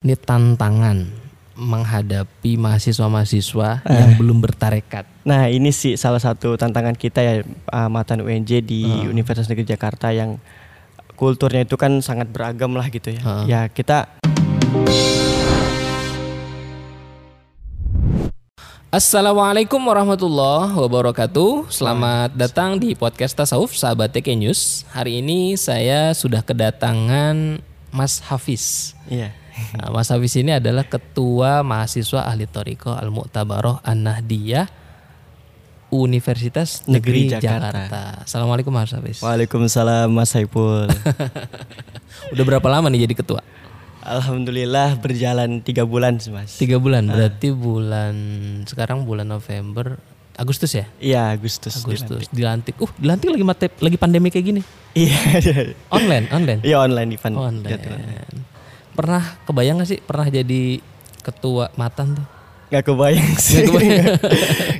Ini tantangan menghadapi mahasiswa-mahasiswa Eh. yang belum bertarekat. Nah ini sih salah satu tantangan kita ya uh, Matan UNJ di Hmm. Universitas Negeri Jakarta yang kulturnya itu kan sangat beragam lah gitu ya. Hmm. Ya kita Assalamualaikum warahmatullahi wabarakatuh. Selamat datang di podcast Tasawuf Sahabat TK News. Hari ini saya sudah kedatangan Mas Hafiz. iya Nah, Mas Hafiz ini adalah ketua mahasiswa ahli Toriko Al Mu'tabaroh An Nahdiyah Universitas Negeri, Negeri Jakarta. Jakarta. Assalamualaikum Mas Hafiz. Waalaikumsalam Mas Saiful. Udah berapa lama nih jadi ketua? Alhamdulillah berjalan tiga bulan sih Mas. Tiga bulan. Berarti bulan sekarang bulan November, Agustus ya? Iya Agustus. Agustus dilantik. Uh, dilantik lagi mate, lagi pandemi kayak gini. Iya. Online, online. Iya online di Pan. Online. Pernah kebayang gak sih pernah jadi ketua matan tuh? Gak kebayang sih. Nggak kebayang.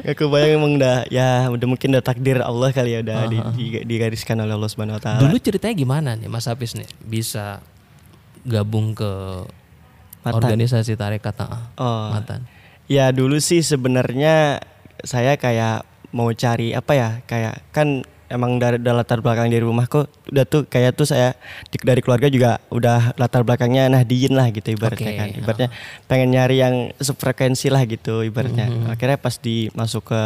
Gak kebayang emang udah ya udah mungkin udah takdir Allah kali ya udah di- di- digariskan oleh Allah Subhanahu Wa Taala. Dulu ceritanya gimana nih Mas Hafiz nih bisa gabung ke Matan. organisasi tarekat ah, Oh. matan? Ya dulu sih sebenarnya saya kayak mau cari apa ya kayak kan emang dari, dari latar belakang dari rumahku udah tuh kayak tuh saya di- dari keluarga juga udah latar belakangnya nahdiyin lah gitu ibaratnya Oke, kan. ibaratnya pengen nyari yang sefrekuensi lah gitu ibaratnya. Akhirnya pas dimasuk ke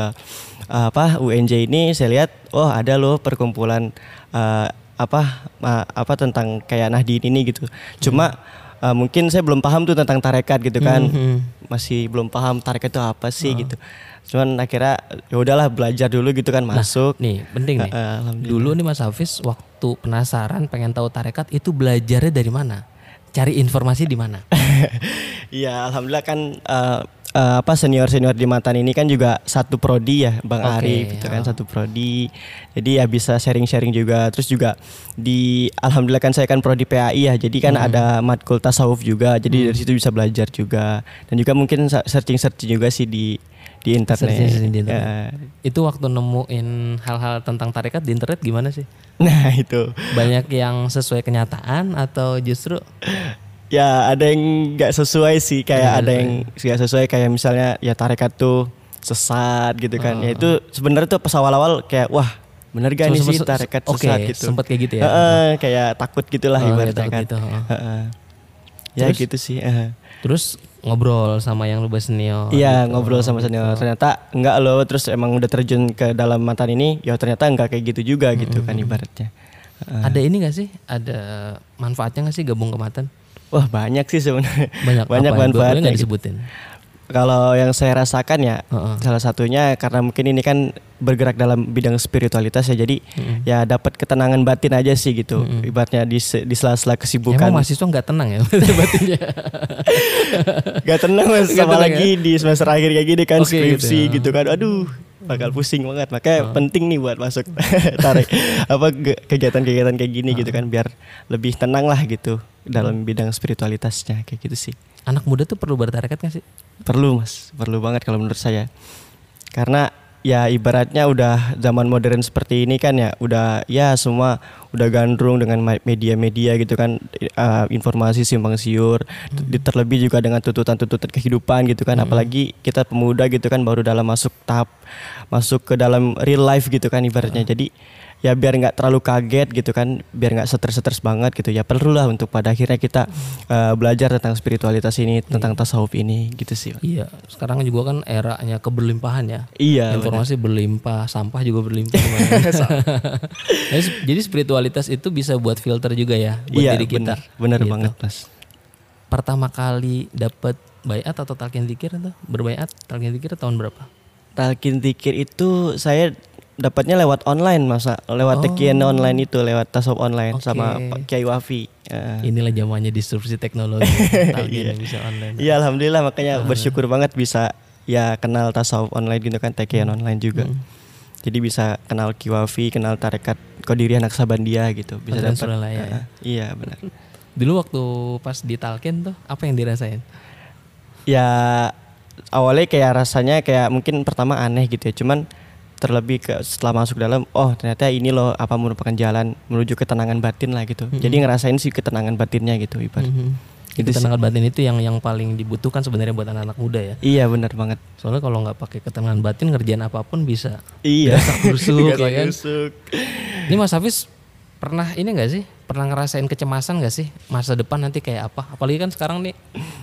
uh, apa UNJ ini saya lihat oh ada loh perkumpulan uh, apa ma- apa tentang kayak nahdiyin ini gitu. Cuma uh, mungkin saya belum paham tuh tentang tarekat gitu kan Mhm. masih belum paham tarekat itu apa sih gitu. Cuman akhirnya ya udahlah belajar dulu gitu kan masuk. Nih, penting nih. Alhamdulillah. Dulu nih Mas Hafiz waktu penasaran pengen tahu tarekat itu belajarnya dari mana? Cari informasi di mana? Iya, alhamdulillah kan eh, eh, apa senior-senior di Matan ini kan juga satu prodi ya, Bang Oke, Arif itu kan oh. satu prodi. Jadi ya bisa sharing-sharing juga. Terus juga di alhamdulillah kan saya kan prodi PAI ya. Jadi kan Hmm. ada matkul tasawuf juga. Jadi dari situ bisa belajar juga. Dan juga mungkin sa- searching-searching juga sih di di internet. Searching-searching di internet. Ya. Itu waktu nemuin hal-hal tentang tarekat di internet gimana sih? Nah, itu. Banyak yang sesuai kenyataan atau justru Ya ada yang nggak sesuai sih kayak Nggak ada yang nggak sesuai kayak misalnya ya tarekat tuh sesat gitu kan. Ya itu sebenarnya tuh pas awal-awal kayak wah bener gak nih sih tarekat oke, sesat gitu. sempet kayak gitu ya? Heeh, kayak takut gitulah Oh, ibaratnya kan. gitu. Heeh. Ya Terus? gitu sih. heeh. terus ngobrol sama yang lebih senior. Iya gitu. ngobrol sama senior ternyata enggak loh terus emang udah terjun ke dalam mantan ini ya ternyata enggak kayak gitu juga gitu kan ibaratnya. Heeh. Ada ini gak sih? Ada manfaatnya gak sih gabung ke matan? Wah banyak sih sebenarnya. Banyak, banyak? Boleh manfaatnya. gitu. disebutin? Kalau yang saya rasakan ya Heeh. salah satunya karena mungkin ini kan bergerak dalam bidang spiritualitas ya jadi ya dapat ketenangan batin aja sih gitu ibaratnya di di sela-sela kesibukan Emang mahasiswa nggak tenang ya batinnya? gak tenang mas Nggak sama tenang lagi di semester akhir kayak gini kan Oke, skripsi gitu gitu, ya. kan aduh bakal pusing banget. Makanya penting nih buat masuk. Tarik. Apa ke- kegiatan-kegiatan kayak gini gitu kan biar lebih tenang lah gitu dalam bidang spiritualitasnya kayak gitu sih. Anak muda tuh perlu bertarekat gak sih? Perlu mas, perlu banget kalau menurut saya. Karena ya ibaratnya udah zaman modern seperti ini kan ya, udah ya semua udah gandrung dengan media-media gitu kan, eh, informasi simpang siur, Di- terlebih juga dengan tuntutan-tuntutan kehidupan gitu kan, apalagi kita pemuda gitu kan baru dalam masuk tahap masuk ke dalam real life gitu kan ibaratnya. Jadi ya biar nggak terlalu kaget gitu kan biar nggak stres-stres banget gitu ya perlulah untuk pada akhirnya kita eh, belajar tentang spiritualitas ini tentang tasawuf ini gitu sih. Iya, sekarang juga kan eranya keberlimpahan ya. iya. Informasi berlimpah, sampah juga berlimpah. jadi, jadi spiritualitas itu bisa buat filter juga ya buat iya diri kita. benar benar Gitu. banget mas Pertama kali dapat bayat atau talqin zikir tuh berbayat talqin zikir tahun berapa? talkin tikir itu saya dapatnya lewat online masa lewat Oh. tekian online itu lewat tasawuf online Oke. sama Pak Kiai Wafi Eh, Inilah zamannya disrupsi teknologi. talqin Iya. yang bisa online. iya alhamdulillah makanya bersyukur banget bisa ya kenal tasawuf online gitu kan tekian online juga Hmm. Jadi bisa kenal Kiwafi kenal tarekat Qadiriyah Naksabandia gitu. Bisa dapat Suralaya ya. Eh, iya benar. Dulu waktu pas di talqin tuh apa yang dirasain? ya awalnya kayak rasanya kayak mungkin pertama aneh gitu ya. Cuman terlebih ke setelah masuk dalam oh ternyata ini loh apa merupakan jalan menuju ketenangan batin lah gitu. Jadi ngerasain sih ketenangan batinnya gitu ibarat Mhm. Gitu sih. ketenangan batin itu yang yang paling dibutuhkan sebenarnya buat anak-anak muda ya. Iya benar banget. Soalnya kalau nggak pakai ketenangan batin ngerjain apa pun bisa. Iya. Gasak ya kan? Ini Mas Hafiz pernah ini nggak sih? Pernah ngerasain kecemasan nggak sih masa depan nanti kayak apa? Apalagi kan sekarang nih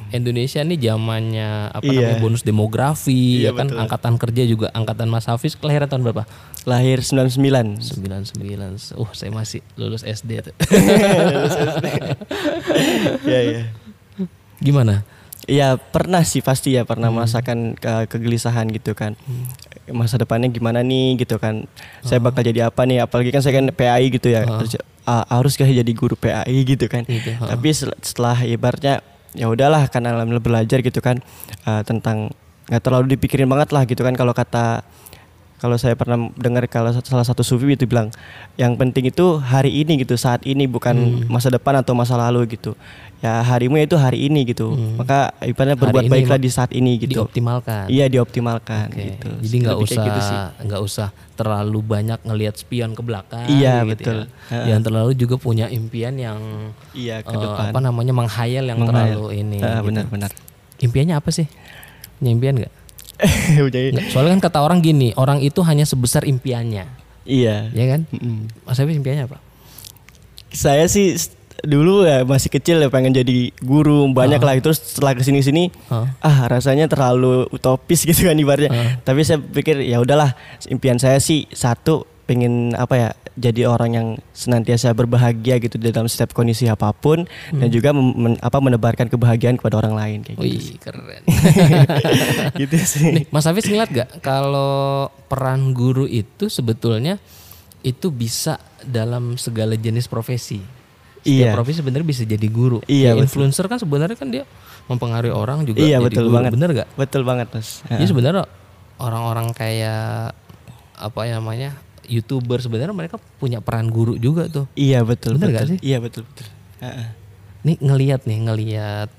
Indonesia nih zamannya apa Iya. namanya bonus demografi Iya, ya kan betul. angkatan kerja juga angkatan Mas Hafiz kelahiran tahun berapa? Lahir 99. 99. Uh, saya masih lulus SD tuh. Iya iya. Gimana? Iya pernah sih pasti ya pernah merasakan ke- kegelisahan gitu kan. Masa depannya gimana nih gitu kan. Saya bakal jadi apa nih apalagi kan saya kan PAI gitu ya. Ah, harus kah jadi guru PAI gitu kan. Gitu, tapi setelah ibaratnya ya udahlah kan alhamdulillah belajar gitu kan ah, tentang nggak terlalu dipikirin banget lah gitu kan kalau kata kalau saya pernah dengar kalau salah satu sufi itu bilang yang penting itu hari ini gitu saat ini bukan masa depan atau masa lalu gitu ya harimu itu hari ini gitu maka ibaratnya berbuat baiklah di saat ini gitu Dioptimalkan. iya dioptimalkan Oke. gitu Jadi nggak Lebih usah kayak gitu nggak usah terlalu banyak ngelihat spion ke belakang. Iya, gitu betul. Ya. Jangan terlalu juga punya impian yang iya ke eh, depan apa namanya menghayal yang Menghayal. terlalu ini. Ah, gitu. benar-benar Impiannya apa sih? Punya impian nggak? Nggak. Soalnya kan kata orang gini, orang itu hanya sebesar impiannya, iya ya kan? Mm-mm. Mas Hafiz impiannya apa? saya sih dulu ya masih kecil ya pengen jadi guru banyak lah terus setelah ke sini sini Hah? ah rasanya terlalu utopis gitu kan ibaratnya Ah. tapi saya pikir ya udahlah impian saya sih satu pengen apa ya jadi orang yang senantiasa berbahagia gitu di dalam setiap kondisi apa pun dan juga men- apa menebarkan kebahagiaan kepada orang lain kayak gitu, Wih keren. gitu sih Nih, Mas Hafiz ngeliat gak kalau peran guru itu sebetulnya itu bisa dalam segala jenis profesi. Setiap Iya. profesi sebenarnya bisa jadi guru. Iya, Ya, betul. influencer kan sebenarnya kan dia mempengaruhi orang juga iya jadi betul guru. banget Bener gak? betul banget mas Jadi sebenarnya orang-orang kayak apa ya namanya youtuber sebenarnya mereka punya peran guru juga tuh. iya betul Bener betul nggak sih? iya betul betul Heeh. Nih ngelihat nih ngelihat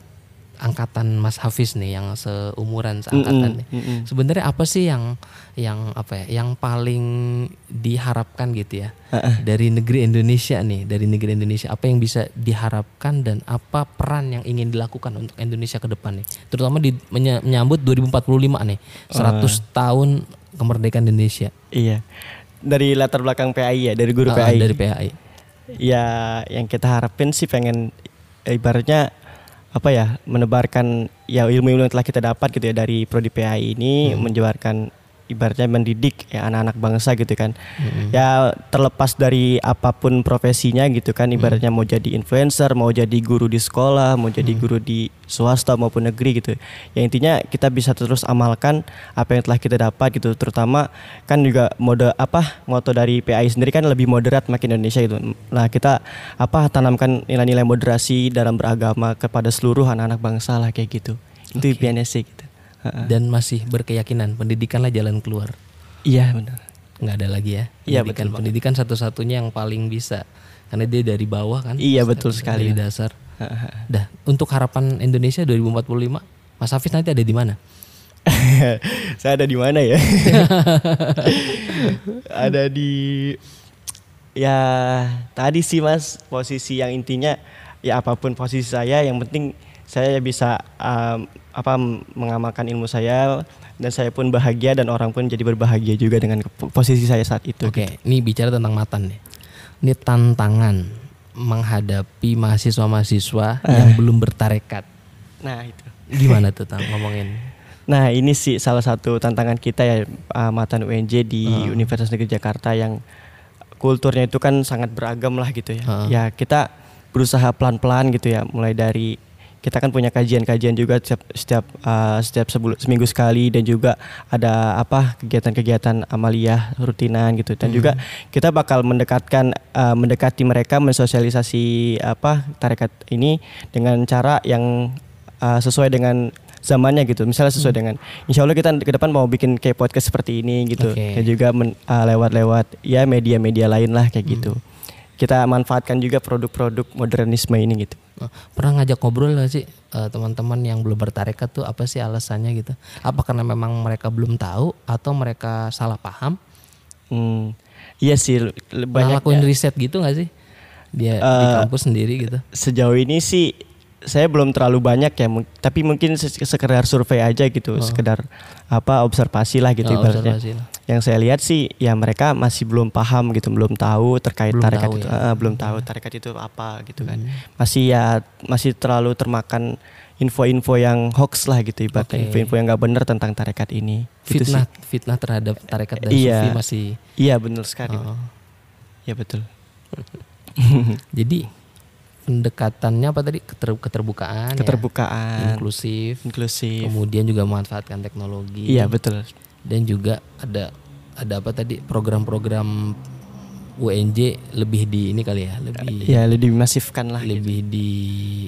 angkatan Mas Hafiz nih yang seumuran seangkatan Mm-mm, nih. mm-mm. Sebenarnya apa sih yang yang apa ya yang paling diharapkan gitu ya Heeh. dari negeri Indonesia nih dari negeri Indonesia apa yang bisa diharapkan dan apa peran yang ingin dilakukan untuk Indonesia ke depan nih terutama di menyambut 2045 nih 100 tahun kemerdekaan Indonesia iya dari latar belakang PAI ya dari guru Ah, PAI dari PAI ya yang kita harapin sih pengen eh, ibaratnya apa ya menebarkan ya ilmu-ilmu yang telah kita dapat gitu ya dari prodi PAI ini menjebarkan ibaratnya mendidik ya anak-anak bangsa gitu kan. Ya terlepas dari apa pun profesinya gitu kan ibaratnya mau jadi influencer mau jadi guru di sekolah mau jadi guru di swasta maupun negeri gitu. Ya intinya kita bisa terus amalkan apa yang telah kita dapat gitu. Terutama kan juga mode apa moto dari PAI sendiri kan lebih moderat makin Indonesia gitu. Nah kita apa tanamkan nilai-nilai moderasi dalam beragama kepada seluruh anak-anak bangsa lah kayak gitu. Itu sih gitu Dan masih berkeyakinan pendidikanlah jalan keluar. Iya benar. Nggak ada lagi ya Iya, pendidikan. betul pendidikan satu-satunya yang paling bisa karena dia dari bawah kan Iya, betul dari sekali. dasar dah untuk harapan Indonesia 2045 Mas Hafiz nanti ada di mana? Saya ada di mana ya? ada di ya tadi sih mas posisi yang intinya ya apa pun posisi saya yang penting saya bisa um, apa mengamalkan ilmu saya dan saya pun bahagia dan orang pun jadi berbahagia juga dengan posisi saya saat itu. Oke, ini bicara tentang matan nih. Ini tantangan menghadapi mahasiswa-mahasiswa Eh. yang belum bertarekat. Nah itu. Gimana tuh tang ngomongin? Nah ini sih salah satu tantangan kita ya uh, matan UNJ di Universitas Negeri Jakarta yang kulturnya itu kan sangat beragam lah gitu ya. Heeh. Ya kita berusaha pelan-pelan gitu ya, mulai dari kita kan punya kajian-kajian juga setiap setiap uh, setiap seminggu sekali dan juga ada apa kegiatan-kegiatan amaliyah rutinan gitu. Dan juga kita bakal mendekatkan uh, mendekati mereka mensosialisasi apa tarekat ini dengan cara yang uh, sesuai dengan zamannya gitu. Misalnya sesuai dengan insya Allah kita ke depan mau bikin kayak podcast seperti ini gitu. Oke. dan juga uh, lewat-lewat ya media-media lain lah kayak gitu. Kita manfaatkan juga produk-produk modernisme ini gitu Pernah ngajak ngobrol gak sih eh, teman-teman yang belum bertarekat tuh apa sih alasannya gitu? Apa karena memang mereka belum tahu atau mereka salah paham? Hmm, iya sih banyak lakuin riset gitu gak sih? Dia di Eh, kampus sendiri gitu. sejauh ini sih saya belum terlalu banyak ya, tapi mungkin se- sekedar survei aja gitu, sekedar apa observasi lah gitu Oh, ibaratnya. observasi lah. Yang saya lihat sih ya mereka masih belum paham gitu, belum tahu terkait Belum tarekat tahu itu, ya. Eh, belum tahu tarekat itu apa gitu kan. Hmm. Masih ya masih terlalu termakan info-info yang hoax lah gitu ibaratnya, Oke. info-info yang nggak benar tentang tarekat ini. Gitu Fitnah, sih. fitnah terhadap tarekat dan Iya. sufi masih. Iya benar sekali. Oh. Ya betul. Jadi pendekatannya apa tadi Keter- keterbukaan, ya, Keterbukaan, inklusif, inklusif. kemudian juga memanfaatkan teknologi. Iya betul. Dan juga ada ada apa tadi program-program UNJ lebih di ini kali ya, lebih Ya lebih masifkan lah. gitu. lebih di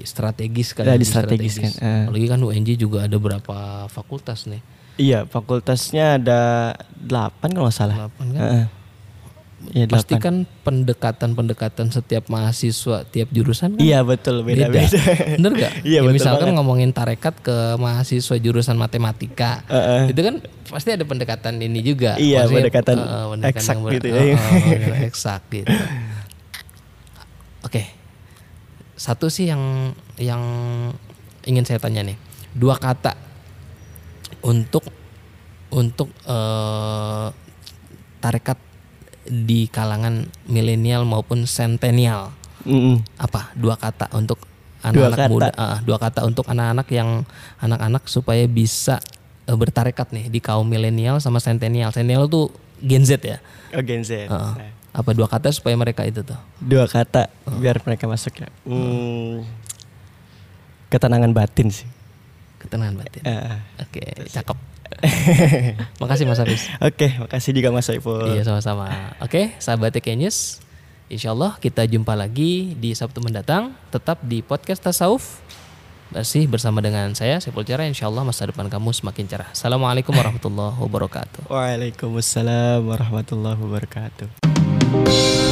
strategis kali. Ya, lebih distrategis kan, eh. Apalagi kan UNJ juga ada berapa fakultas nih. Iya fakultasnya ada delapan kalau salah. Delapan kan? Heeh. Delapan. Pasti kan pendekatan-pendekatan setiap mahasiswa tiap jurusan kan Iya betul beda beda. Bener gak? Iya, Ya, betul misalkan banget. ngomongin tarekat ke mahasiswa jurusan matematika, Heeh. itu kan pasti ada pendekatan ini juga. Iya, Maksudnya, pendekatan eh, pendekatan eksak yang ber- gitu ya. yang eksak gitu. Oke, satu sih yang yang ingin saya tanya nih, dua kata untuk untuk eh, tarekat di kalangan milenial maupun sentenial Mm-mm. apa? Dua kata untuk anak-anak muda ah, dua kata untuk anak-anak yang anak-anak supaya bisa eh, bertarekat nih di kaum milenial sama sentenial sentenial tuh Gen Z ya? Oh Gen Z. Heeh. Nah, apa dua kata supaya mereka itu tuh? Dua kata biar mereka masuk ya. Hmm, ketenangan batin sih. ketenangan batin. Eh, oke cakep makasih Mas Hafiz. Oke, makasih juga Mas Saiful. iya sama-sama. Oke sahabat TK News Insya Allah kita jumpa lagi di Sabtu mendatang tetap di podcast Tasawuf. Masih bersama dengan saya Saiful Cerah Insya Allah masa depan kamu semakin cerah. Assalamualaikum warahmatullahi wabarakatuh. Waalaikumsalam warahmatullahi wabarakatuh.